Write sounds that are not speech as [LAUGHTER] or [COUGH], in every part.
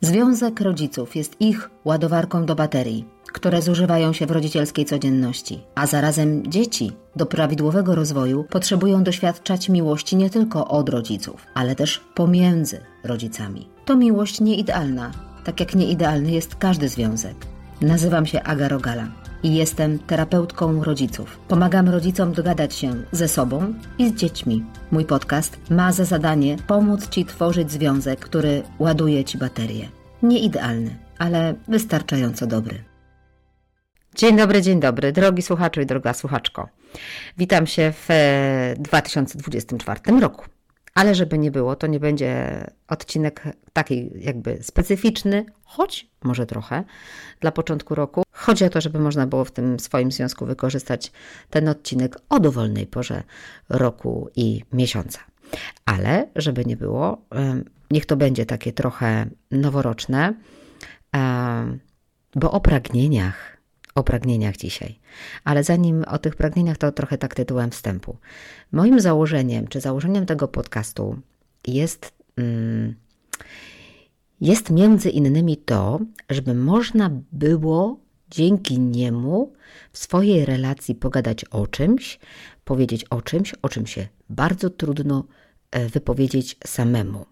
Związek rodziców jest ich ładowarką do baterii, które zużywają się w rodzicielskiej codzienności, a zarazem dzieci do prawidłowego rozwoju potrzebują doświadczać miłości nie tylko od rodziców, ale też pomiędzy rodzicami. To miłość nieidealna, tak jak nieidealny jest każdy związek. Nazywam się Aga Rogala i jestem terapeutką rodziców. Pomagam rodzicom dogadać się ze sobą i z dziećmi. Mój podcast ma za zadanie pomóc Ci tworzyć związek, który ładuje Ci baterię. Nie idealny, ale wystarczająco dobry. Dzień dobry, dzień dobry, drogi słuchaczu i droga słuchaczko. Witam się w 2024 e, roku. Ale żeby nie było, to nie będzie odcinek taki jakby specyficzny, choć może trochę dla początku roku. Chodzi o to, żeby można było w tym swoim związku wykorzystać ten odcinek o dowolnej porze roku i miesiąca. Ale żeby nie było, niech to będzie takie trochę noworoczne, bo o pragnieniach o pragnieniach dzisiaj. Ale zanim o tych pragnieniach, to trochę tak tytułem wstępu. Moim założeniem, czy założeniem tego podcastu jest, mm, jest między innymi to, żeby można było dzięki niemu w swojej relacji pogadać o czymś, powiedzieć o czymś, o czym się bardzo trudno e, wypowiedzieć samemu.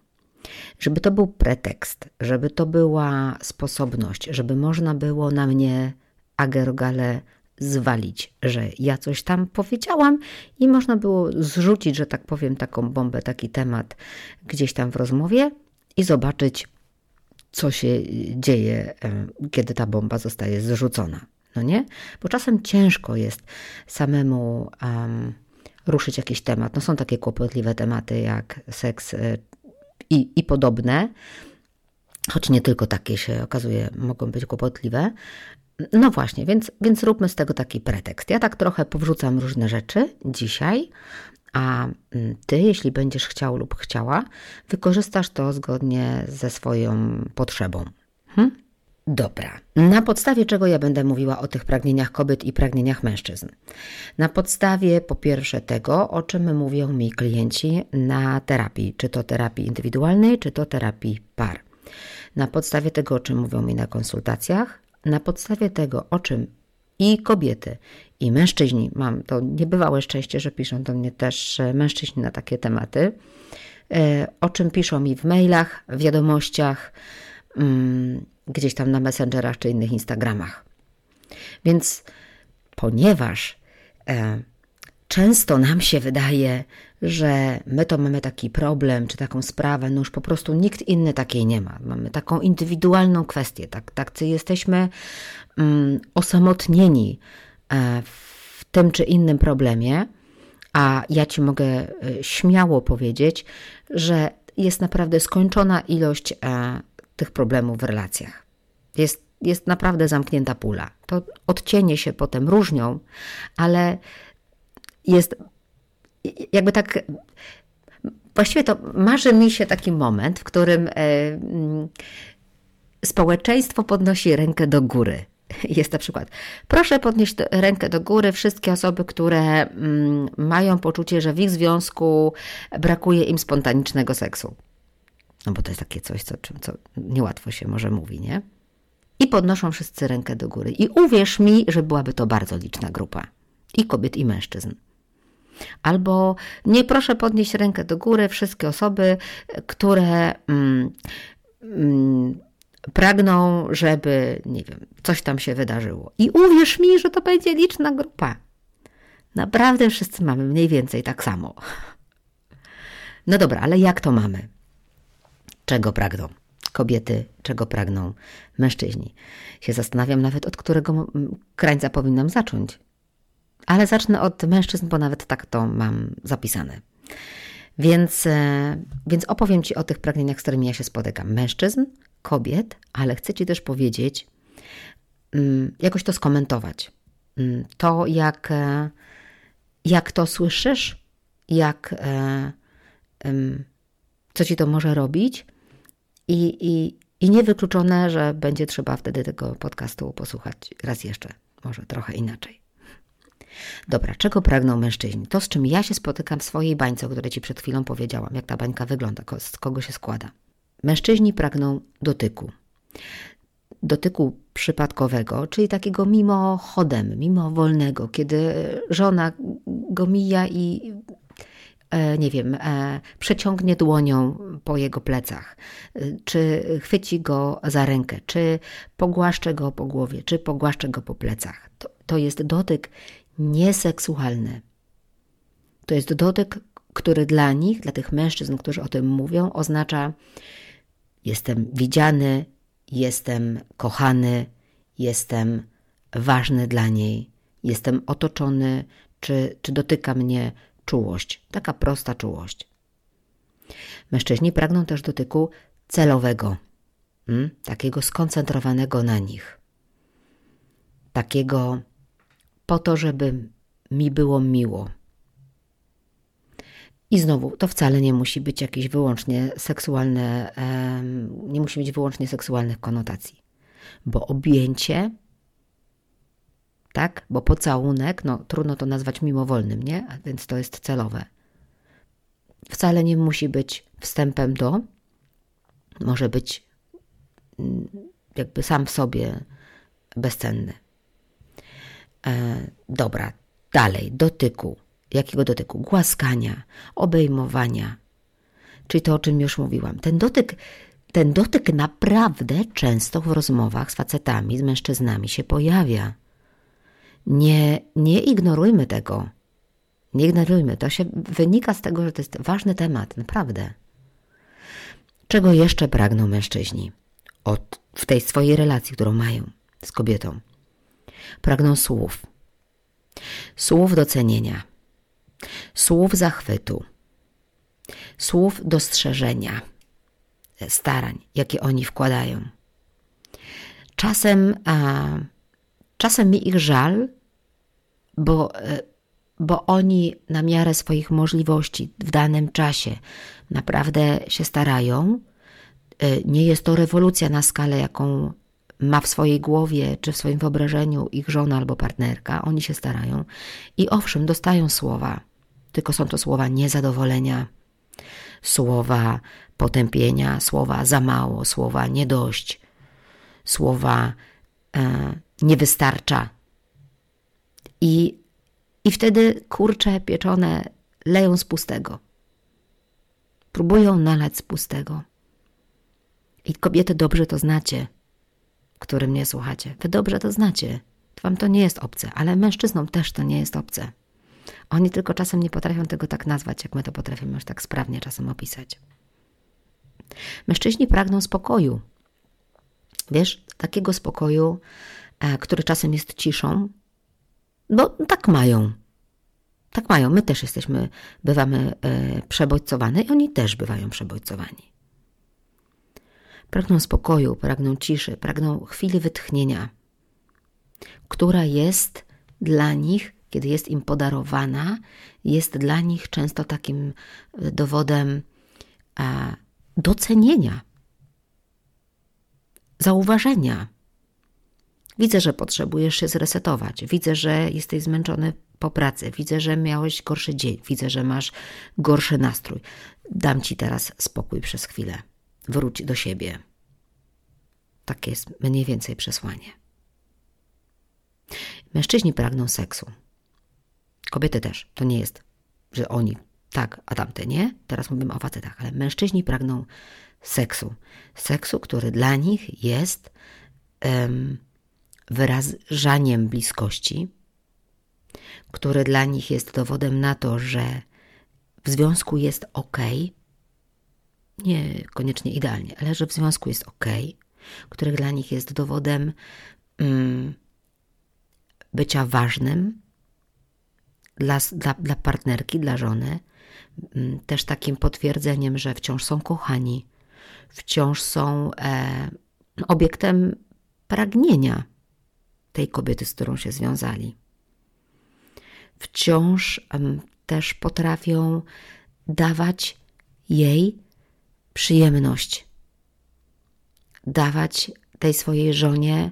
Żeby to był pretekst, żeby to była sposobność, żeby można było na mnie Agergale zwalić, że ja coś tam powiedziałam i można było zrzucić, że tak powiem, taką bombę, taki temat gdzieś tam w rozmowie i zobaczyć, co się dzieje, e, kiedy ta bomba zostaje zrzucona. No nie? Bo czasem ciężko jest samemu um, ruszyć jakiś temat. No są takie kłopotliwe tematy jak seks y, i, i podobne, choć nie tylko takie się okazuje mogą być kłopotliwe, no właśnie, więc, więc róbmy z tego taki pretekst. Ja tak trochę powrzucam różne rzeczy dzisiaj, a mm, ty, jeśli będziesz chciał lub chciała, wykorzystasz to zgodnie ze swoją potrzebą. Hm? Dobra. Na podstawie czego ja będę mówiła o tych pragnieniach kobiet i pragnieniach mężczyzn? Na podstawie po pierwsze tego, o czym mówią mi klienci na terapii, czy to terapii indywidualnej, czy to terapii par. Na podstawie tego, o czym mówią mi na konsultacjach, na podstawie tego, o czym i kobiety, i mężczyźni, mam to niebywałe szczęście, że piszą do mnie też e, mężczyźni na takie tematy, e, o czym piszą mi w mailach, w wiadomościach, mm, gdzieś tam na messengerach czy innych Instagramach. Więc ponieważ e, często nam się wydaje, że my to mamy taki problem czy taką sprawę, no już po prostu nikt inny takiej nie ma. Mamy taką indywidualną kwestię, tak, tak jesteśmy um, osamotnieni e, w tym czy innym problemie, a ja Ci mogę e, śmiało powiedzieć, że jest naprawdę skończona ilość e, tych problemów w relacjach. Jest, jest naprawdę zamknięta pula. To odcienie się potem różnią, ale jest jakby tak. Właściwie to marzy mi się taki moment, w którym e, mm, społeczeństwo podnosi rękę do góry. [LAUGHS] Jest na przykład, proszę podnieść rękę do góry wszystkie osoby, które mm, mają poczucie, że w ich związku brakuje im spontanicznego seksu. No bo to jest takie coś, co, co niełatwo się może mówi, nie? I podnoszą wszyscy rękę do góry. I uwierz mi, że byłaby to bardzo liczna grupa. I kobiet, i mężczyzn. Albo nie proszę podnieść rękę do góry wszystkie osoby, które mm, mm, pragną, żeby, nie wiem, coś tam się wydarzyło. I uwierz mi, że to będzie liczna grupa. Naprawdę wszyscy mamy mniej więcej tak samo. No dobra, ale jak to mamy? Czego pragną kobiety, czego pragną mężczyźni? Się zastanawiam nawet, od którego krańca powinnam zacząć ale zacznę od mężczyzn, bo nawet tak to mam zapisane. Więc, e, więc opowiem Ci o tych pragnieniach, z którymi ja się spotykam. Mężczyzn, kobiet, ale chcę Ci też powiedzieć, mm, jakoś to skomentować. Mm, to, jak, e, jak to słyszysz, jak, e, co Ci to może robić i, i, i niewykluczone, że będzie trzeba wtedy tego podcastu posłuchać raz jeszcze, może trochę inaczej. Dobra, czego pragną mężczyźni? To, z czym ja się spotykam w swojej bańce, o której Ci przed chwilą powiedziałam, jak ta bańka wygląda, z kogo się składa. Mężczyźni pragną dotyku. Dotyku przypadkowego, czyli takiego mimochodem, mimowolnego, kiedy żona go mija i e, nie wiem, e, przeciągnie dłonią po jego plecach, czy chwyci go za rękę, czy pogłaszcze go po głowie, czy pogłaszcze go po plecach. To, to jest dotyk nieseksualny. To jest dotyk, który dla nich, dla tych mężczyzn, którzy o tym mówią, oznacza jestem widziany, jestem kochany, jestem ważny dla niej, jestem otoczony, czy, czy dotyka mnie czułość, taka prosta czułość. Mężczyźni pragną też dotyku celowego, hmm? takiego skoncentrowanego na nich, takiego po to, żeby mi było miło. I znowu, to wcale nie musi być jakieś wyłącznie seksualne, nie musi mieć wyłącznie seksualnych konotacji, bo objęcie, tak, bo pocałunek, no trudno to nazwać mimowolnym, nie? A więc to jest celowe. Wcale nie musi być wstępem do, może być mm, jakby sam w sobie bezcenny. E, dobra, dalej, dotyku Jakiego dotyku? Głaskania, obejmowania. Czyli to, o czym już mówiłam. Ten dotyk, ten dotyk naprawdę często w rozmowach z facetami, z mężczyznami się pojawia. Nie, nie ignorujmy tego. Nie ignorujmy. To się wynika z tego, że to jest ważny temat, naprawdę. Czego jeszcze pragną mężczyźni od, w tej swojej relacji, którą mają z kobietą? Pragną słów. Słów docenienia słów zachwytu, słów dostrzeżenia, starań, jakie oni wkładają. Czasem, a, czasem mi ich żal, bo, e, bo oni na miarę swoich możliwości w danym czasie naprawdę się starają. E, nie jest to rewolucja na skalę, jaką ma w swojej głowie czy w swoim wyobrażeniu ich żona albo partnerka. Oni się starają i owszem, dostają słowa, tylko są to słowa niezadowolenia, słowa potępienia, słowa za mało, słowa nie dość, słowa e, nie wystarcza. I, I wtedy kurcze pieczone leją z pustego. Próbują nalać z pustego. I kobiety dobrze to znacie, który mnie słuchacie. Wy dobrze to znacie. Wam to nie jest obce, ale mężczyznom też to nie jest obce. Oni tylko czasem nie potrafią tego tak nazwać, jak my to potrafimy już tak sprawnie czasem opisać. Mężczyźni pragną spokoju. Wiesz, takiego spokoju, e, który czasem jest ciszą, bo tak mają. Tak mają. My też jesteśmy, bywamy e, przebodźcowani i oni też bywają przebodźcowani. Pragną spokoju, pragną ciszy, pragną chwili wytchnienia, która jest dla nich kiedy jest im podarowana, jest dla nich często takim e, dowodem e, docenienia, zauważenia. Widzę, że potrzebujesz się zresetować, widzę, że jesteś zmęczony po pracy, widzę, że miałeś gorszy dzień, widzę, że masz gorszy nastrój. Dam ci teraz spokój przez chwilę. Wróć do siebie. Takie jest mniej więcej przesłanie. Mężczyźni pragną seksu. Kobiety też. To nie jest, że oni tak, a tamte nie. Teraz mówimy o facetach, ale mężczyźni pragną seksu. Seksu, który dla nich jest um, wyrażaniem bliskości, który dla nich jest dowodem na to, że w związku jest ok, nie koniecznie idealnie, ale że w związku jest ok, który dla nich jest dowodem um, bycia ważnym, dla, dla, dla partnerki, dla żony, mm, też takim potwierdzeniem, że wciąż są kochani, wciąż są e, obiektem pragnienia tej kobiety, z którą się związali. Wciąż e, też potrafią dawać jej przyjemność, dawać tej swojej żonie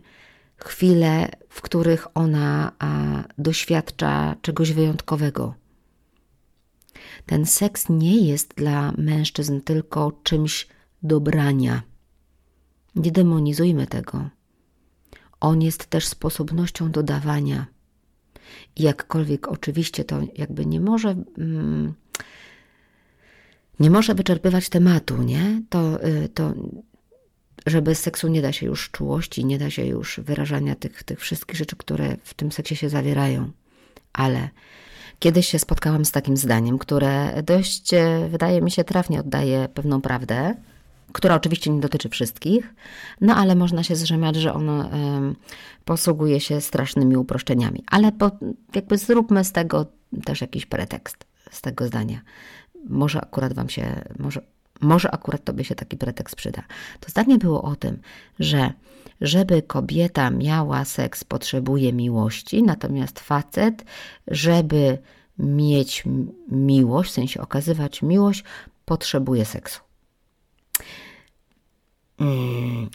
chwile, w których ona a, doświadcza czegoś wyjątkowego. Ten seks nie jest dla mężczyzn tylko czymś dobrania. Nie demonizujmy tego. On jest też sposobnością dodawania. Jakkolwiek oczywiście to jakby nie może. Mm, nie może wyczerpywać tematu, nie? To, y, to że bez seksu nie da się już czułości, nie da się już wyrażania tych, tych wszystkich rzeczy, które w tym seksie się zawierają. Ale kiedyś się spotkałam z takim zdaniem, które dość, e, wydaje mi się, trafnie oddaje pewną prawdę, która oczywiście nie dotyczy wszystkich, no ale można się zrzemać, że ono posługuje się strasznymi uproszczeniami. Ale po, jakby zróbmy z tego też jakiś pretekst, z tego zdania. Może akurat Wam się, może może akurat tobie się taki pretekst przyda. To zdanie było o tym, że żeby kobieta miała seks, potrzebuje miłości, natomiast facet, żeby mieć miłość, w sensie okazywać miłość, potrzebuje seksu. Hmm.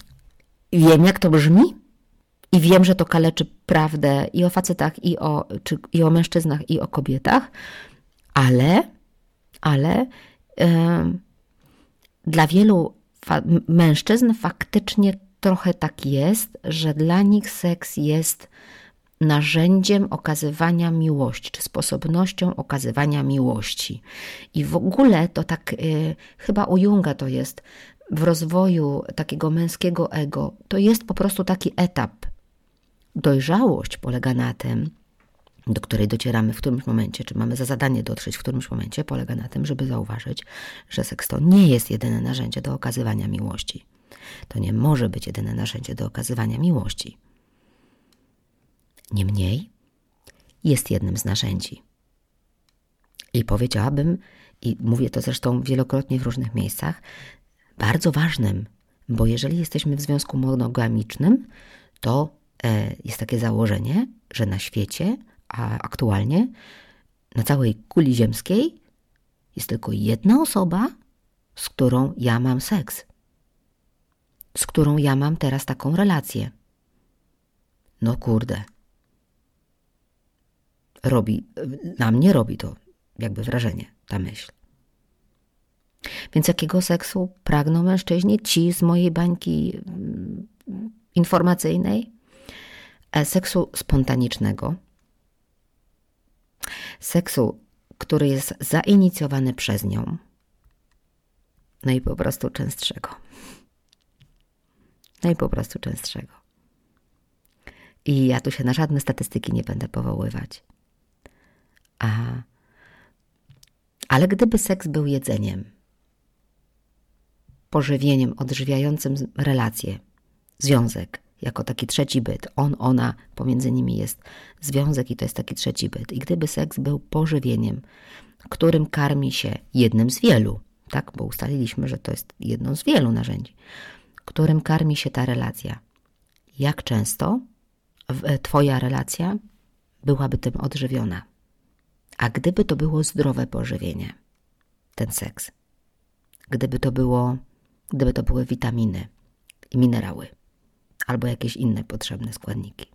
Wiem, jak to brzmi, i wiem, że to kaleczy prawdę i o facetach, i o, czy, i o mężczyznach, i o kobietach, ale, ale. Dla wielu mężczyzn faktycznie trochę tak jest, że dla nich seks jest narzędziem okazywania miłości, czy sposobnością okazywania miłości. I w ogóle to tak, y, chyba u Junga to jest, w rozwoju takiego męskiego ego, to jest po prostu taki etap. Dojrzałość polega na tym, do której docieramy w którymś momencie, czy mamy za zadanie dotrzeć w którymś momencie, polega na tym, żeby zauważyć, że seks to nie jest jedyne narzędzie do okazywania miłości. To nie może być jedyne narzędzie do okazywania miłości. Niemniej jest jednym z narzędzi. I powiedziałabym, i mówię to zresztą wielokrotnie w różnych miejscach, bardzo ważnym, bo jeżeli jesteśmy w związku monogamicznym, to e, jest takie założenie, że na świecie aktualnie na całej kuli ziemskiej jest tylko jedna osoba, z którą ja mam seks, z którą ja mam teraz taką relację. No kurde. Robi, na mnie robi to jakby wrażenie, ta myśl. Więc jakiego seksu pragną mężczyźni? Ci z mojej bańki mm, informacyjnej? E, seksu spontanicznego, seksu, który jest zainicjowany przez nią, no i po prostu częstszego. No i po prostu częstszego. I ja tu się na żadne statystyki nie będę powoływać. A, ale gdyby seks był jedzeniem, pożywieniem odżywiającym relacje, związek, jako taki trzeci byt. On, ona, pomiędzy nimi jest związek i to jest taki trzeci byt. I gdyby seks był pożywieniem, którym karmi się jednym z wielu, tak, bo ustaliliśmy, że to jest jedno z wielu narzędzi, którym karmi się ta relacja. Jak często e, Twoja relacja byłaby tym odżywiona? A gdyby to było zdrowe pożywienie, ten seks, gdyby to było, gdyby to były witaminy i minerały, albo jakieś inne potrzebne składniki.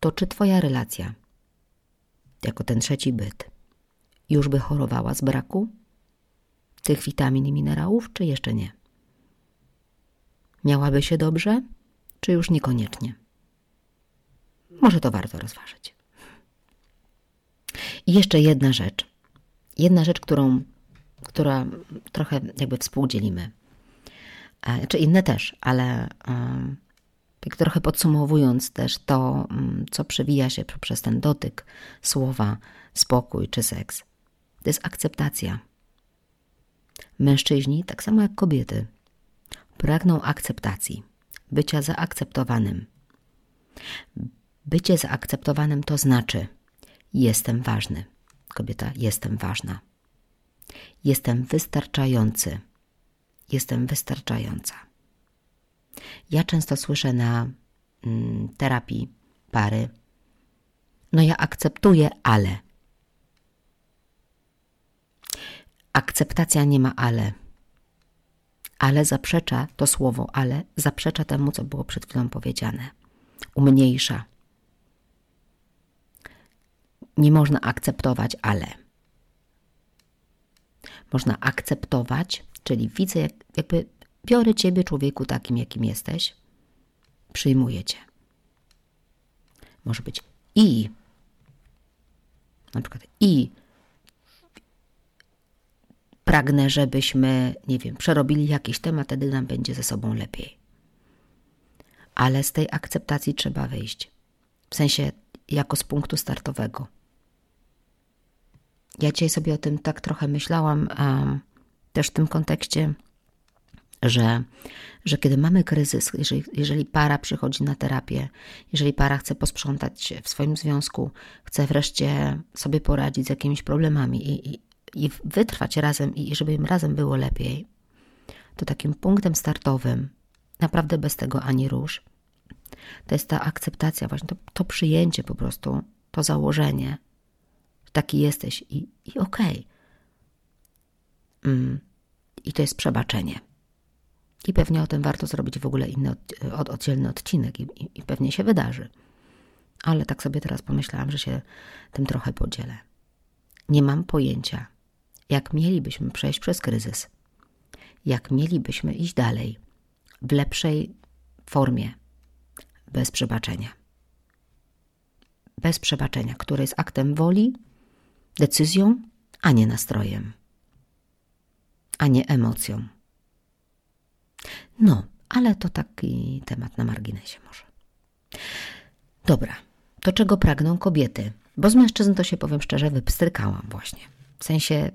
To czy Twoja relacja, jako ten trzeci byt, już by chorowała z braku tych witamin i minerałów, czy jeszcze nie? Miałaby się dobrze, czy już niekoniecznie? Może to warto rozważyć. I jeszcze jedna rzecz. Jedna rzecz, którą, która trochę jakby współdzielimy. E, czy inne też, ale tak trochę podsumowując też to, mm, co przewija się przez ten dotyk słowa spokój czy seks, to jest akceptacja. Mężczyźni, tak samo jak kobiety, pragną akceptacji, bycia zaakceptowanym. Bycie zaakceptowanym to znaczy jestem ważny. Kobieta, jestem ważna. Jestem wystarczający. Jestem wystarczająca. Ja często słyszę na mm, terapii pary, no ja akceptuję, ale. Akceptacja nie ma ale. Ale zaprzecza to słowo, ale zaprzecza temu, co było przed chwilą powiedziane. Umniejsza. Nie można akceptować, ale. Można akceptować, czyli widzę, jak, jakby Biorę Ciebie, człowieku, takim, jakim jesteś. Przyjmuję Cię. Może być i, na przykład i pragnę, żebyśmy, nie wiem, przerobili jakiś temat, wtedy nam będzie ze sobą lepiej. Ale z tej akceptacji trzeba wyjść. W sensie, jako z punktu startowego. Ja dzisiaj sobie o tym tak trochę myślałam, też w tym kontekście, że, że kiedy mamy kryzys, jeżeli, jeżeli para przychodzi na terapię, jeżeli para chce posprzątać w swoim związku, chce wreszcie sobie poradzić z jakimiś problemami i, i, i wytrwać razem, i żeby im razem było lepiej, to takim punktem startowym, naprawdę bez tego ani róż, to jest ta akceptacja, właśnie to, to przyjęcie po prostu, to założenie, że taki jesteś i, i okej. Okay. Mm. I to jest przebaczenie. I pewnie o tym warto zrobić w ogóle inny od, oddzielny odcinek i, i, i pewnie się wydarzy. Ale tak sobie teraz pomyślałam, że się tym trochę podzielę. Nie mam pojęcia, jak mielibyśmy przejść przez kryzys, jak mielibyśmy iść dalej w lepszej formie, bez przebaczenia. Bez przebaczenia, które jest aktem woli, decyzją, a nie nastrojem, a nie emocją. No, ale to taki temat na marginesie może. Dobra, to czego pragną kobiety? Bo z mężczyzn to się powiem szczerze, wypstrykałam właśnie. W sensie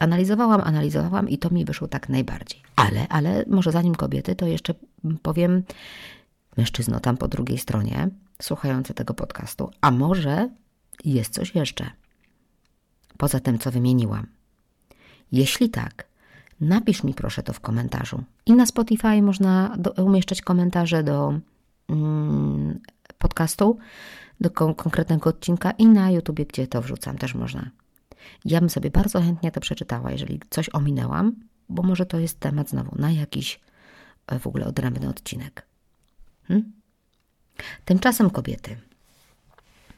analizowałam, analizowałam i to mi wyszło tak najbardziej. Ale, ale może zanim kobiety, to jeszcze powiem mężczyzno tam po drugiej stronie, słuchający tego podcastu, a może jest coś jeszcze poza tym, co wymieniłam. Jeśli tak, napisz mi proszę to w komentarzu. I na Spotify można do, umieszczać komentarze do mm, podcastu, do kon konkretnego odcinka i na YouTubie, gdzie to wrzucam, też można. Ja bym sobie bardzo chętnie to przeczytała, jeżeli coś ominęłam, bo może to jest temat znowu na jakiś e, w ogóle odrębny odcinek. Hmm? Tymczasem kobiety.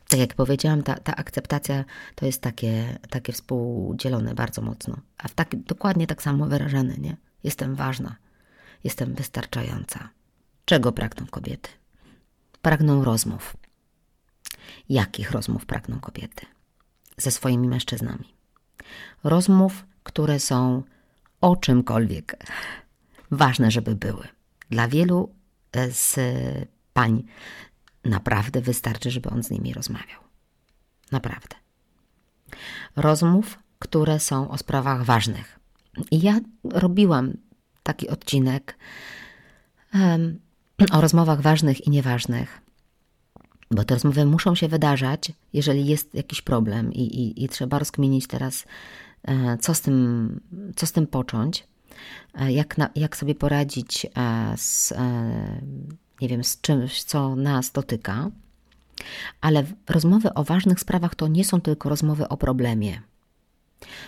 Tak jak powiedziałam, ta, ta akceptacja to jest takie, takie współdzielone bardzo mocno, a w tak, dokładnie tak samo wyrażane, nie? Jestem ważna, jestem wystarczająca. Czego pragną kobiety? Pragną rozmów. Jakich rozmów pragną kobiety? Ze swoimi mężczyznami. Rozmów, które są o czymkolwiek. Ważne, żeby były. Dla wielu z pań naprawdę wystarczy, żeby on z nimi rozmawiał. Naprawdę. Rozmów, które są o sprawach ważnych. I ja robiłam taki odcinek um, o rozmowach ważnych i nieważnych, bo te rozmowy muszą się wydarzać, jeżeli jest jakiś problem i, i, i trzeba rozkminić teraz, e, co z tym, co z tym począć, e, jak, na, jak sobie poradzić e, z, nie wiem, z czymś, co nas dotyka. Ale rozmowy o ważnych sprawach to nie są tylko rozmowy o problemie.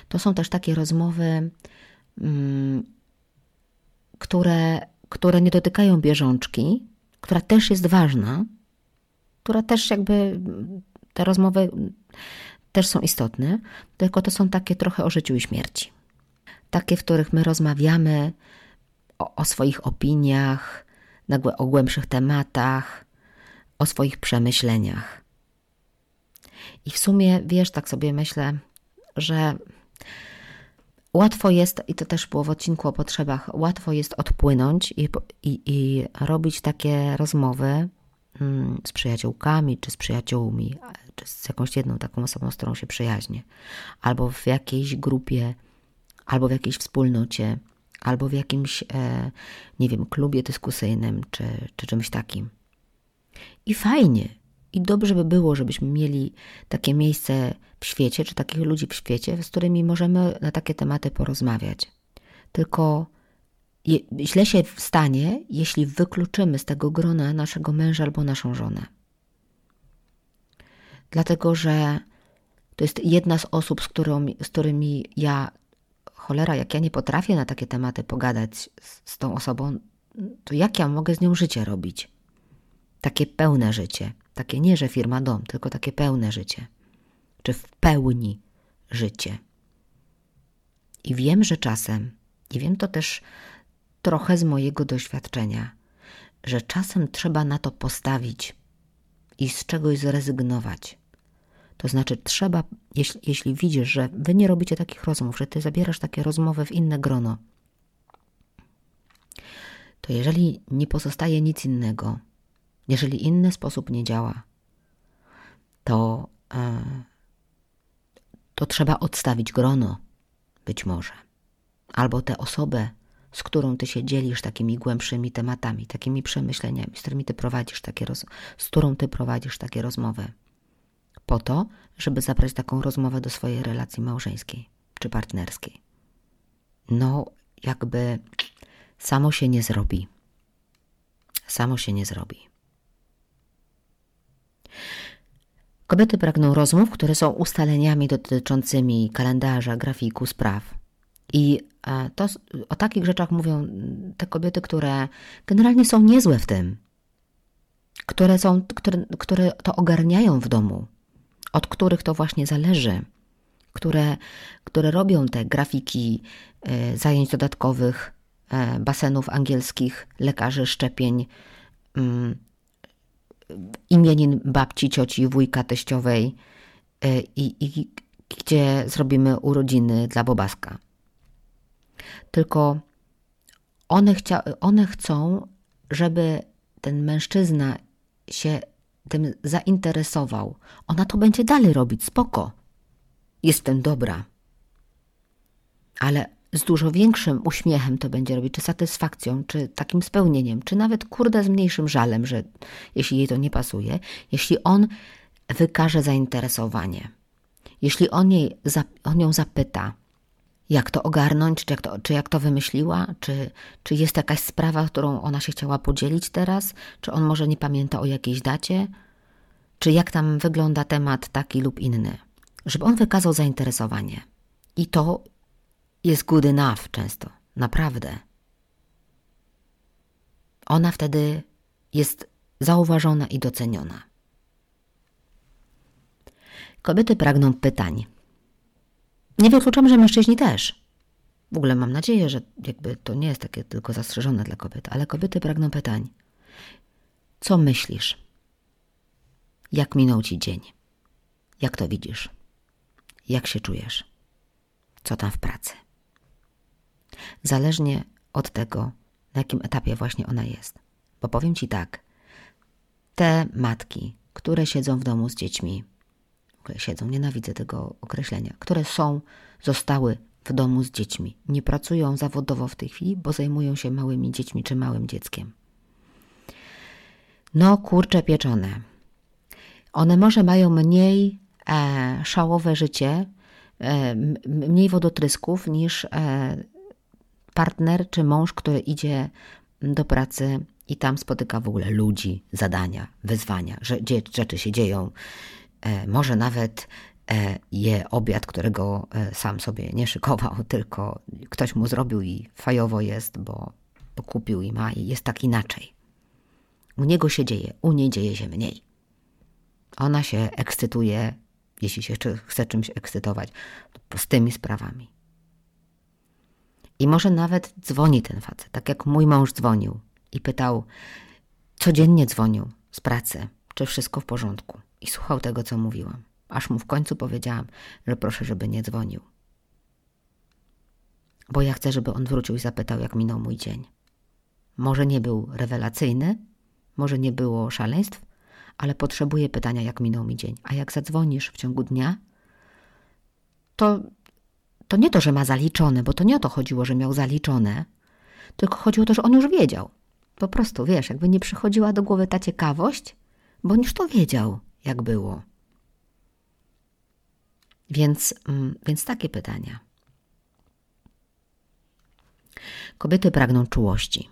To są też takie rozmowy, mm, które, które nie dotykają bieżączki, która też jest ważna, która też jakby te rozmowy też są istotne, tylko to są takie trochę o życiu i śmierci. Takie, w których my rozmawiamy o, o swoich opiniach, o głębszych tematach, o swoich przemyśleniach. I w sumie, wiesz, tak sobie myślę, że łatwo jest, i to też było w odcinku o potrzebach, łatwo jest odpłynąć i, i, i robić takie rozmowy mm, z przyjaciółkami, czy z przyjaciółmi, czy z jakąś jedną taką osobą, z którą się przyjaźnię, albo w jakiejś grupie, albo w jakiejś wspólnocie, albo w jakimś, e, nie wiem, klubie dyskusyjnym, czy, czy czymś takim. I fajnie, i dobrze by było, żebyśmy mieli takie miejsce w świecie, czy takich ludzi w świecie, z którymi możemy na takie tematy porozmawiać. Tylko je, źle się stanie, jeśli wykluczymy z tego grona naszego męża albo naszą żonę. Dlatego, że to jest jedna z osób, z, którą, z którymi ja, cholera, jak ja nie potrafię na takie tematy pogadać z, z tą osobą, to jak ja mogę z nią życie robić? Takie pełne życie. Takie nie, że firma dom, tylko takie pełne życie. Czy w pełni życie. I wiem, że czasem, i wiem to też trochę z mojego doświadczenia, że czasem trzeba na to postawić i z czegoś zrezygnować. To znaczy, trzeba, jeśli, jeśli widzisz, że wy nie robicie takich rozmów, że ty zabierasz takie rozmowy w inne grono, to jeżeli nie pozostaje nic innego, jeżeli inny sposób nie działa, to, e, to trzeba odstawić grono, być może. Albo tę osobę, z którą ty się dzielisz takimi głębszymi tematami, takimi przemyśleniami, z którymi ty prowadzisz takie roz... z którą ty prowadzisz takie rozmowy. Po to, żeby zabrać taką rozmowę do swojej relacji małżeńskiej czy partnerskiej. No, jakby samo się nie zrobi. Samo się nie zrobi. Kobiety pragną rozmów, które są ustaleniami dotyczącymi kalendarza, grafiku, spraw. I e, to, o takich rzeczach mówią te kobiety, które generalnie są niezłe w tym, które, są, które, które to ogarniają w domu, od których to właśnie zależy, które, które robią te grafiki e, zajęć dodatkowych, e, basenów angielskich, lekarzy, szczepień, mm, imienin babci, cioci, wujka, teściowej i, i gdzie zrobimy urodziny dla Bobaska. Tylko one, chcia, one chcą, żeby ten mężczyzna się tym zainteresował. Ona to będzie dalej robić, spoko. Jestem dobra. Ale z dużo większym uśmiechem to będzie robić, czy satysfakcją, czy takim spełnieniem, czy nawet kurde z mniejszym żalem, że jeśli jej to nie pasuje, jeśli on wykaże zainteresowanie, jeśli on, jej, on ją zapyta, jak to ogarnąć, czy jak to, czy jak to wymyśliła, czy, czy jest jakaś sprawa, którą ona się chciała podzielić teraz, czy on może nie pamięta o jakiejś dacie, czy jak tam wygląda temat taki lub inny, żeby on wykazał zainteresowanie. I to jest good enough często, naprawdę. Ona wtedy jest zauważona i doceniona. Kobiety pragną pytań nie wykluczam, że mężczyźni też. W ogóle mam nadzieję, że jakby to nie jest takie tylko zastrzeżone dla kobiet, ale kobiety pragną pytań. Co myślisz? Jak minął ci dzień? Jak to widzisz? Jak się czujesz? Co tam w pracy? Zależnie od tego, na jakim etapie właśnie ona jest. Bo powiem ci tak, te matki, które siedzą w domu z dziećmi, siedzą, nienawidzę tego określenia, które są, zostały w domu z dziećmi. Nie pracują zawodowo w tej chwili, bo zajmują się małymi dziećmi czy małym dzieckiem. No, kurcze pieczone. One może mają mniej e, szałowe życie, e, mniej wodotrysków niż e, partner czy mąż, który idzie do pracy i tam spotyka w ogóle ludzi, zadania, wyzwania, że rzeczy się dzieją może nawet e, je obiad, którego e, sam sobie nie szykował, [LAUGHS] tylko ktoś mu zrobił i fajowo jest, bo, bo kupił i ma i jest tak inaczej. U niego się dzieje, u niej dzieje się mniej. Ona się ekscytuje, jeśli się chce czymś ekscytować, z tymi sprawami. I może nawet dzwoni ten facet, tak jak mój mąż dzwonił i pytał, codziennie dzwonił z pracy, czy wszystko w porządku i słuchał tego, co mówiłam, aż mu w końcu powiedziałam, że proszę, żeby nie dzwonił. Bo ja chcę, żeby on wrócił i zapytał, jak minął mój dzień. Może nie był rewelacyjny, może nie było szaleństw, ale potrzebuję pytania, jak minął mi dzień. A jak zadzwonisz w ciągu dnia, to, to nie to, że ma zaliczone, bo to nie o to chodziło, że miał zaliczone, tylko chodziło o to, że on już wiedział. Po prostu, wiesz, jakby nie przychodziła do głowy ta ciekawość, bo on już to wiedział jak było. Więc, mm, więc takie pytania. Kobiety pragną czułości,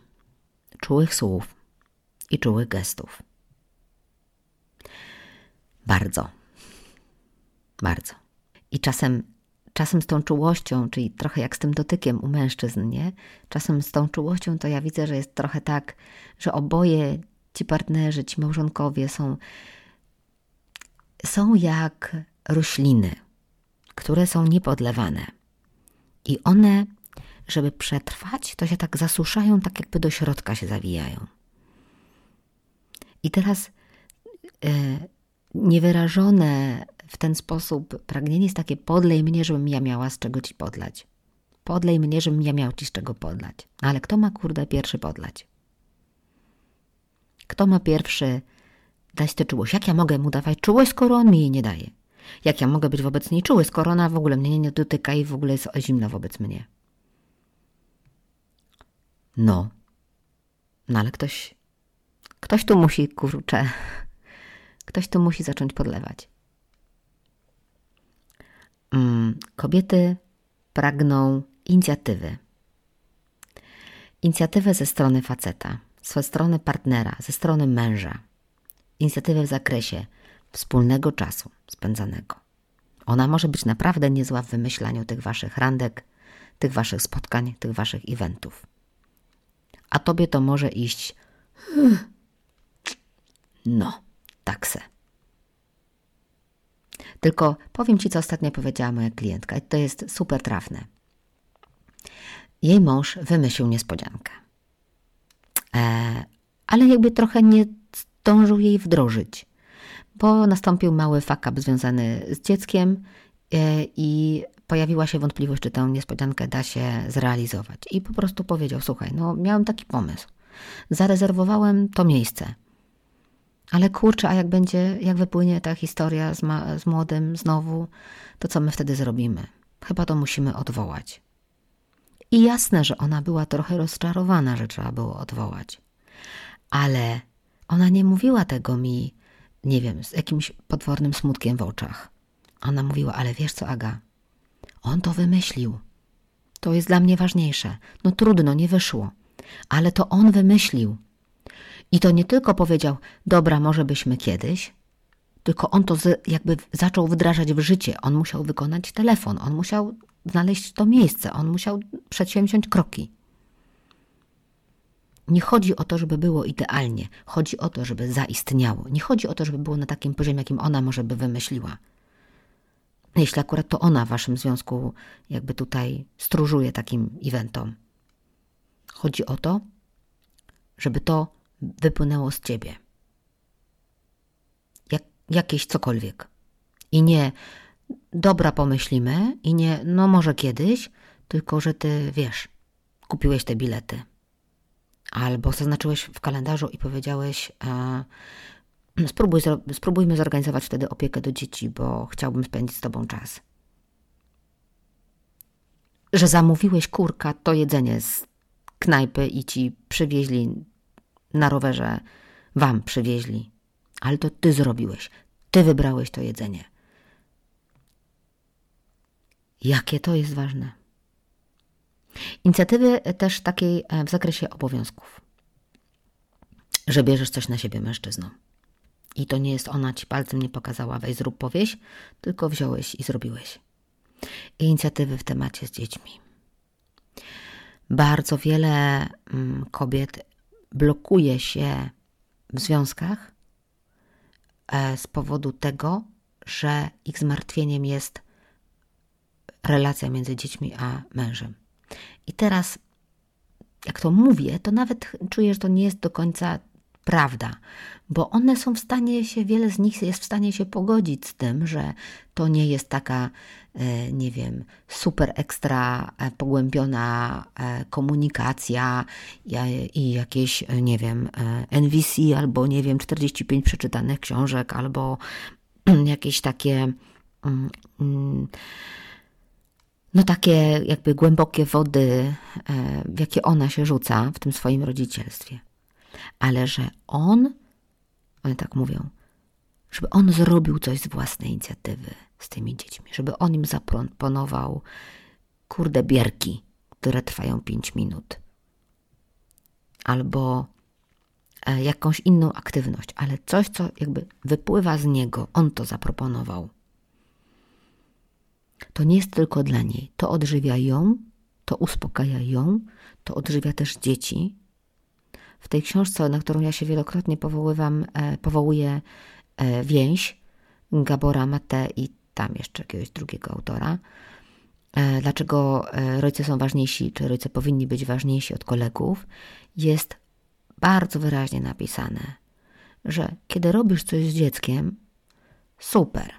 czułych słów i czułych gestów. Bardzo. Bardzo. I czasem, czasem z tą czułością, czyli trochę jak z tym dotykiem u mężczyzn, nie? Czasem z tą czułością to ja widzę, że jest trochę tak, że oboje ci partnerzy, ci małżonkowie są są jak rośliny, które są niepodlewane. I one żeby przetrwać, to się tak zasuszają, tak jakby do środka się zawijają. I teraz e, niewyrażone w ten sposób pragnienie jest takie podlej mnie, żebym ja miała z czego ci podlać. Podlej mnie, żebym ja miał ci z czego podlać. Ale kto ma kurde pierwszy podlać? Kto ma pierwszy dać tę czułość? Jak ja mogę mu dawać czułość, skoro on mi jej nie daje? Jak ja mogę być wobec niej czuły, skoro ona w ogóle mnie nie dotyka i w ogóle jest zimna wobec mnie? No. No ale ktoś, ktoś tu musi, kurczę, [LAUGHS] ktoś tu musi zacząć podlewać. Mm, kobiety pragną inicjatywy. Inicjatywę ze strony faceta, ze strony partnera, ze strony męża. Inicjatywę w zakresie wspólnego czasu spędzanego. Ona może być naprawdę niezła w wymyślaniu tych waszych randek, tych waszych spotkań, tych waszych eventów. A tobie to może iść. No, takse. Tylko powiem ci, co ostatnio powiedziała moja klientka, i to jest super trafne. Jej mąż wymyślił niespodziankę, e, ale jakby trochę nie zdążył jej wdrożyć bo nastąpił mały fakap związany z dzieckiem e, i pojawiła się wątpliwość, czy tę niespodziankę da się zrealizować. I po prostu powiedział: Słuchaj, no miałem taki pomysł. Zarezerwowałem to miejsce. Ale kurczę, a jak będzie, jak wypłynie ta historia z, ma, z młodym znowu, to co my wtedy zrobimy? Chyba to musimy odwołać. I jasne, że ona była trochę rozczarowana, że trzeba było odwołać. Ale ona nie mówiła tego mi nie wiem, z jakimś potwornym smutkiem w oczach. Ona mówiła, ale wiesz co, Aga? On to wymyślił. To jest dla mnie ważniejsze. No trudno, nie wyszło. Ale to on wymyślił. I to nie tylko powiedział, dobra, może byśmy kiedyś, tylko on to z, jakby zaczął wdrażać w życie. On musiał wykonać telefon, on musiał znaleźć to miejsce, on musiał przedsięwziąć kroki. Nie chodzi o to, żeby było idealnie, chodzi o to, żeby zaistniało. Nie chodzi o to, żeby było na takim poziomie, jakim ona może by wymyśliła. Jeśli akurat to ona w waszym związku jakby tutaj stróżuje takim eventom. Chodzi o to, żeby to wypłynęło z ciebie. Jak, jakieś cokolwiek. I nie dobra pomyślimy i nie no może kiedyś, tylko że ty wiesz, kupiłeś te bilety albo zaznaczyłeś w kalendarzu i powiedziałeś, e, [CLEARS THROAT] spróbuj, spróbujmy zorganizować wtedy opiekę do dzieci, bo chciałbym spędzić z Tobą czas. Że zamówiłeś kurka, to jedzenie z knajpy i ci przywieźli na rowerze, wam przywieźli, ale to ty zrobiłeś, ty wybrałeś to jedzenie. Jakie to jest ważne? Inicjatywy też takiej e, w zakresie obowiązków. Że bierzesz coś na siebie mężczyzną. I to nie jest ona ci palcem nie pokazała, weź zrób powieś, tylko wziąłeś i zrobiłeś. Inicjatywy w temacie z dziećmi. Bardzo wiele mm, kobiet blokuje się w związkach e, z powodu tego, że ich zmartwieniem jest relacja między dziećmi a mężem. I teraz, jak to mówię, to nawet czuję, że to nie jest do końca prawda, bo one są w stanie się, wiele z nich jest w stanie się pogodzić z tym, że to nie jest taka, e, nie wiem, super ekstra e, pogłębiona e, komunikacja i jakieś, nie wiem, NVC albo, nie wiem, 45 przeczytanych książek albo [CLEARS THROAT] jakieś takie. Mm, mm, no takie jakby głębokie wody, e, w jakie ona się rzuca w tym swoim rodzicielstwie. Ale że on, oni tak mówią, żeby on zrobił coś z własnej inicjatywy z tymi dziećmi, żeby on im zaproponował kurde bierki, które trwają pięć minut. Albo e, jakąś inną aktywność, ale coś, co jakby wypływa z niego, on to zaproponował to nie jest tylko dla niej. To odżywia ją, to uspokaja ją, to odżywia też dzieci. W tej książce, na którą ja się wielokrotnie powoływam, e, powołuję e, więź Gabora Mate i tam jeszcze jakiegoś drugiego autora, e, dlaczego e, rodzice są ważniejsi, czy rodzice powinni być ważniejsi od kolegów, jest bardzo wyraźnie napisane, że kiedy robisz coś z dzieckiem, super,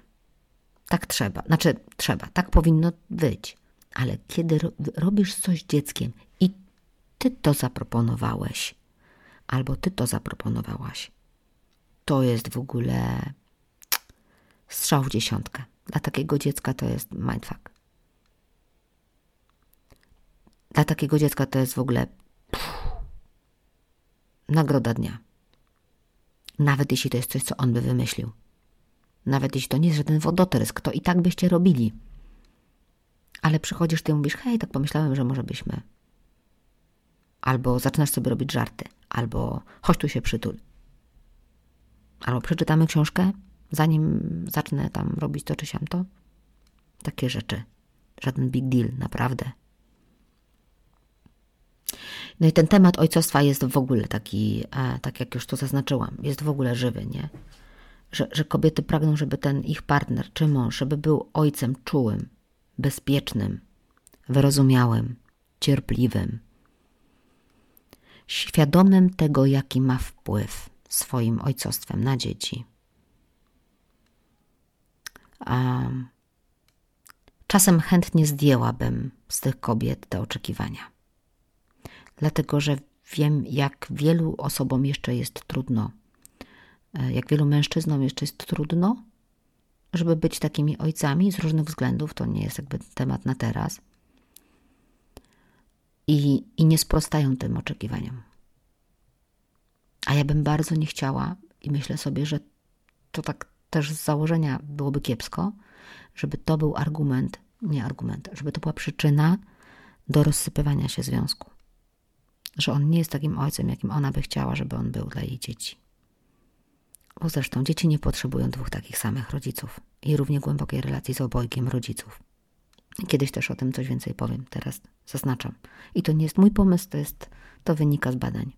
tak trzeba, znaczy trzeba, tak powinno być, ale kiedy ro robisz coś dzieckiem i ty to zaproponowałeś, albo ty to zaproponowałaś, to jest w ogóle strzał w dziesiątkę. Dla takiego dziecka to jest mindfuck. Dla takiego dziecka to jest w ogóle pff, nagroda dnia. Nawet jeśli to jest coś, co on by wymyślił. Nawet jeśli to nie jest żaden wodotrysk, to i tak byście robili. Ale przychodzisz ty i mówisz, hej, tak pomyślałem, że może byśmy. Albo zaczynasz sobie robić żarty. Albo chodź tu się przytul. Albo przeczytamy książkę, zanim zacznę tam robić to czy siamto. Takie rzeczy. Żaden big deal, naprawdę. No i ten temat ojcostwa jest w ogóle taki, e, tak jak już to zaznaczyłam, jest w ogóle żywy, nie? Że, że kobiety pragną, żeby ten ich partner czy mąż, żeby był ojcem czułym, bezpiecznym, wyrozumiałym, cierpliwym, świadomym tego, jaki ma wpływ swoim ojcostwem na dzieci. A czasem chętnie zdjęłabym z tych kobiet te oczekiwania dlatego że wiem, jak wielu osobom jeszcze jest trudno, jak wielu mężczyznom jeszcze jest trudno, żeby być takimi ojcami z różnych względów. To nie jest jakby temat na teraz. I, i nie sprostają tym oczekiwaniom. A ja bym bardzo nie chciała, i myślę sobie, że to tak też z założenia byłoby kiepsko, żeby to był argument, nie argument, żeby to była przyczyna do rozsypywania się związku że on nie jest takim ojcem, jakim ona by chciała, żeby on był dla jej dzieci. Bo zresztą dzieci nie potrzebują dwóch takich samych rodziców i równie głębokiej relacji z obojgiem rodziców. Kiedyś też o tym coś więcej powiem, teraz zaznaczam. I to nie jest mój pomysł, to, jest, to wynika z badań.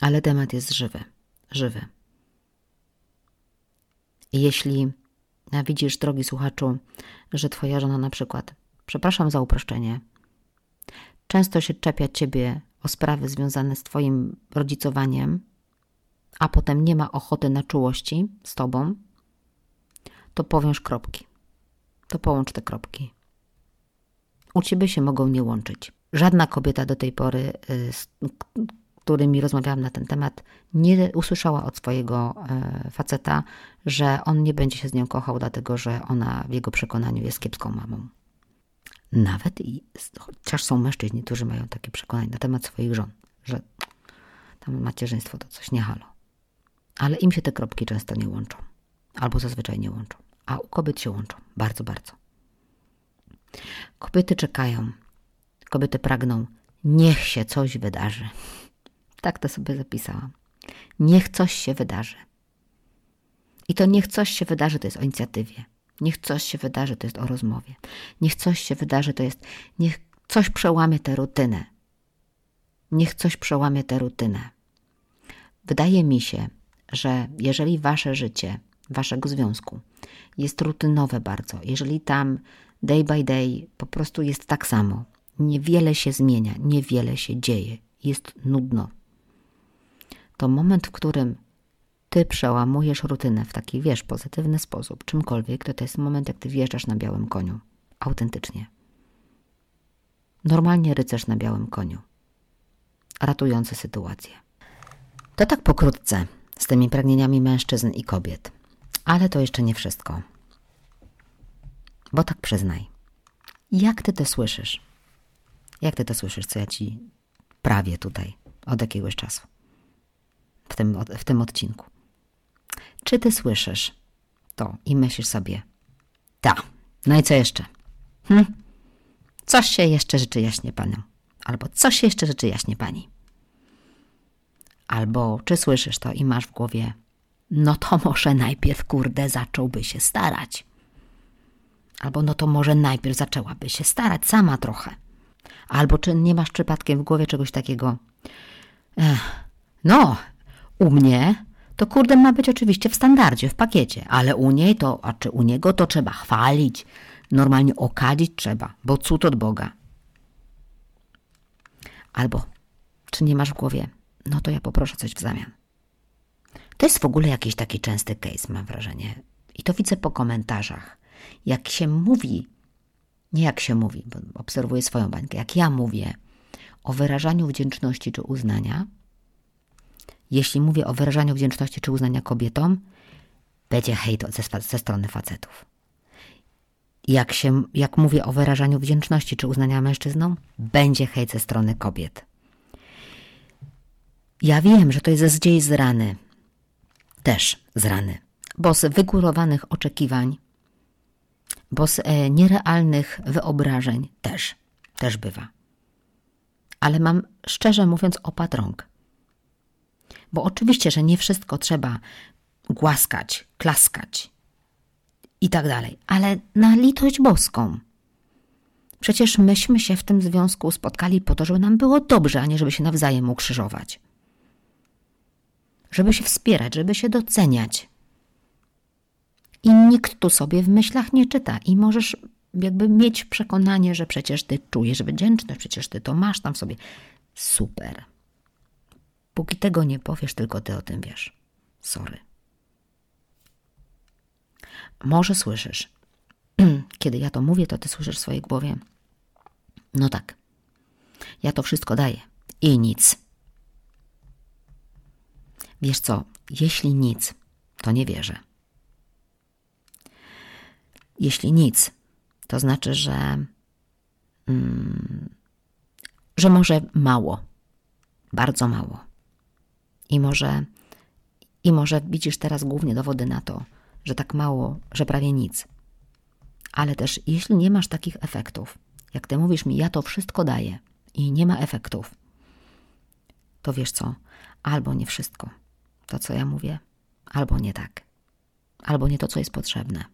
Ale temat jest żywy, żywy. Jeśli widzisz, drogi słuchaczu, że twoja żona na przykład, przepraszam za uproszczenie, często się czepia ciebie o sprawy związane z twoim rodzicowaniem, a potem nie ma ochoty na czułości z tobą, to powiąż kropki. To połącz te kropki. U ciebie się mogą nie łączyć. Żadna kobieta do tej pory, y, z którymi rozmawiałam na ten temat, nie usłyszała od swojego e, faceta, że on nie będzie się z nią kochał, dlatego że ona w jego przekonaniu jest kiepską mamą. Nawet i chociaż są mężczyźni, którzy mają takie przekonanie na temat swoich żon, że tam macierzyństwo to coś nie halo. Ale im się te kropki często nie łączą. Albo zazwyczaj nie łączą. A u kobiet się łączą. Bardzo, bardzo. Kobiety czekają. Kobiety pragną. Niech się coś wydarzy. Tak to sobie zapisałam. Niech coś się wydarzy. I to niech coś się wydarzy, to jest o inicjatywie. Niech coś się wydarzy, to jest o rozmowie. Niech coś się wydarzy, to jest, niech coś przełamie tę rutynę. Niech coś przełamie tę rutynę. Wydaje mi się, że jeżeli wasze życie, waszego związku jest rutynowe bardzo, jeżeli tam day by day po prostu jest tak samo, niewiele się zmienia, niewiele się dzieje, jest nudno, to moment, w którym ty przełamujesz rutynę w taki, wiesz, pozytywny sposób, czymkolwiek, to to jest moment, jak ty wjeżdżasz na białym koniu. Autentycznie. Normalnie rycerz na białym koniu. Ratujący sytuację. To tak pokrótce z tymi pragnieniami mężczyzn i kobiet. Ale to jeszcze nie wszystko. Bo tak przyznaj. Jak ty to słyszysz? Jak ty to słyszysz, co ja ci prawię tutaj od jakiegoś czasu? W tym, w tym odcinku. Czy ty słyszysz to i myślisz sobie, ta, no i co jeszcze? Hm? Coś się jeszcze życzy jaśnie panu. Albo coś się jeszcze życzy jaśnie pani. Albo czy słyszysz to i masz w głowie, no to może najpierw, kurde, zacząłby się starać. Albo no to może najpierw zaczęłaby się starać sama trochę. Albo czy nie masz przypadkiem w głowie czegoś takiego, Ech, no, u mnie to kurde ma być oczywiście w standardzie, w pakiecie, ale u niej to, a czy u niego to trzeba chwalić, Normalnie okadzić trzeba, bo cud od Boga. Albo, czy nie masz w głowie, no to ja poproszę coś w zamian. To jest w ogóle jakiś taki częsty case, mam wrażenie. I to widzę po komentarzach. Jak się mówi, nie jak się mówi, bo obserwuję swoją bańkę, jak ja mówię o wyrażaniu wdzięczności czy uznania, jeśli mówię o wyrażaniu wdzięczności czy uznania kobietom, będzie hejt ze, ze strony facetów. Jak, się, jak mówię o wyrażaniu wdzięczności czy uznania mężczyznom, będzie hejt ze strony kobiet. Ja wiem, że to jest zdziej z rany. Też z rany. Bo z wygórowanych oczekiwań, bo z e, nierealnych wyobrażeń też, też bywa. Ale mam szczerze mówiąc opad rąk. Bo oczywiście, że nie wszystko trzeba głaskać, klaskać i tak dalej, ale na litość boską. Przecież myśmy się w tym związku spotkali po to, żeby nam było dobrze, a nie żeby się nawzajem ukrzyżować. Żeby się wspierać, żeby się doceniać. I nikt tu sobie w myślach nie czyta. I możesz jakby mieć przekonanie, że przecież ty czujesz wdzięczność, przecież ty to masz tam w sobie. Super. Póki tego nie powiesz, tylko ty o tym wiesz. Sorry. Może słyszysz. [CLEARS THROAT] Kiedy ja to mówię, to ty słyszysz w swojej głowie. No tak. Ja to wszystko daję. I nic. Wiesz co, jeśli nic, to nie wierzę. Jeśli nic, to znaczy, że, mm, że może mało, bardzo mało. I może, I może widzisz teraz głównie dowody na to, że tak mało, że prawie nic. Ale też, jeśli nie masz takich efektów, jak ty mówisz mi, ja to wszystko daję i nie ma efektów, to wiesz co? Albo nie wszystko, to co ja mówię, albo nie tak, albo nie to, co jest potrzebne.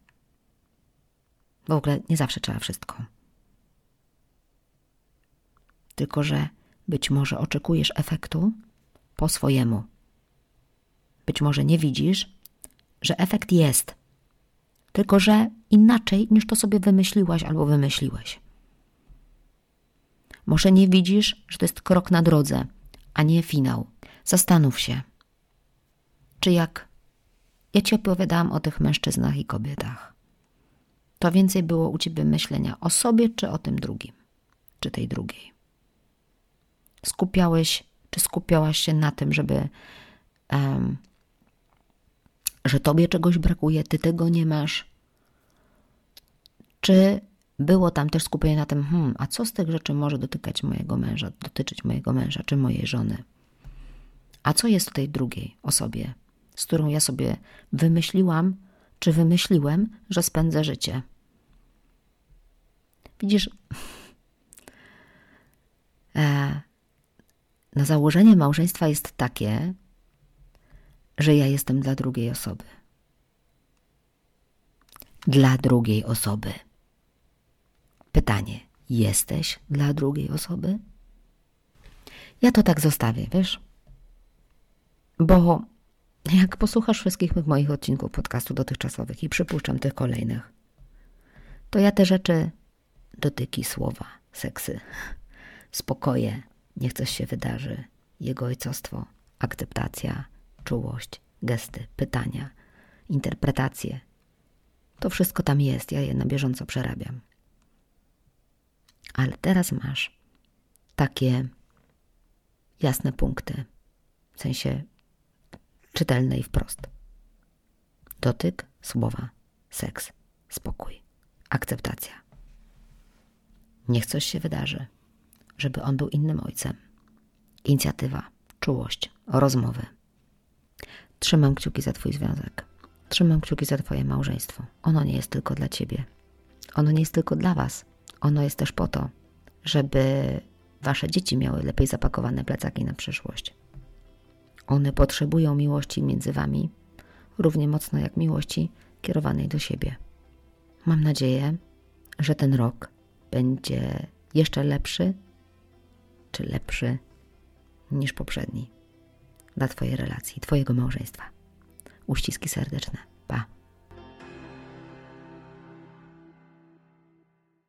W ogóle nie zawsze trzeba wszystko. Tylko, że być może oczekujesz efektu po swojemu. Być może nie widzisz, że efekt jest, tylko że inaczej niż to sobie wymyśliłaś albo wymyśliłeś. Może nie widzisz, że to jest krok na drodze, a nie finał. Zastanów się, czy jak ja ci opowiadałam o tych mężczyznach i kobietach, to więcej było u ciebie myślenia o sobie czy o tym drugim, czy tej drugiej. Skupiałeś, czy skupiałaś się na tym, żeby um, że tobie czegoś brakuje, ty tego nie masz? Czy było tam też skupienie na tym, hmm, a co z tych rzeczy może dotykać mojego męża, dotyczyć mojego męża czy mojej żony? A co jest w tej drugiej osobie, z którą ja sobie wymyśliłam, czy wymyśliłem, że spędzę życie? Widzisz, e, na założenie małżeństwa jest takie, że ja jestem dla drugiej osoby. Dla drugiej osoby. Pytanie: jesteś dla drugiej osoby? Ja to tak zostawię, wiesz? Bo jak posłuchasz wszystkich moich odcinków podcastu dotychczasowych i przypuszczam tych kolejnych, to ja te rzeczy, dotyki słowa, seksy, spokoje, niech coś się wydarzy, jego ojcostwo, akceptacja, czułość, gesty, pytania, interpretacje. To wszystko tam jest, ja je na bieżąco przerabiam. Ale teraz masz takie jasne punkty, w sensie czytelne i wprost. Dotyk, słowa, seks, spokój, akceptacja. Niech coś się wydarzy, żeby on był innym ojcem. Inicjatywa, czułość, rozmowy Trzymam kciuki za Twój związek. Trzymam kciuki za Twoje małżeństwo. Ono nie jest tylko dla Ciebie. Ono nie jest tylko dla Was. Ono jest też po to, żeby Wasze dzieci miały lepiej zapakowane plecaki na przyszłość. One potrzebują miłości między Wami równie mocno jak miłości kierowanej do siebie. Mam nadzieję, że ten rok będzie jeszcze lepszy czy lepszy niż poprzedni dla Twojej relacji, Twojego małżeństwa. Uściski serdeczne. Pa.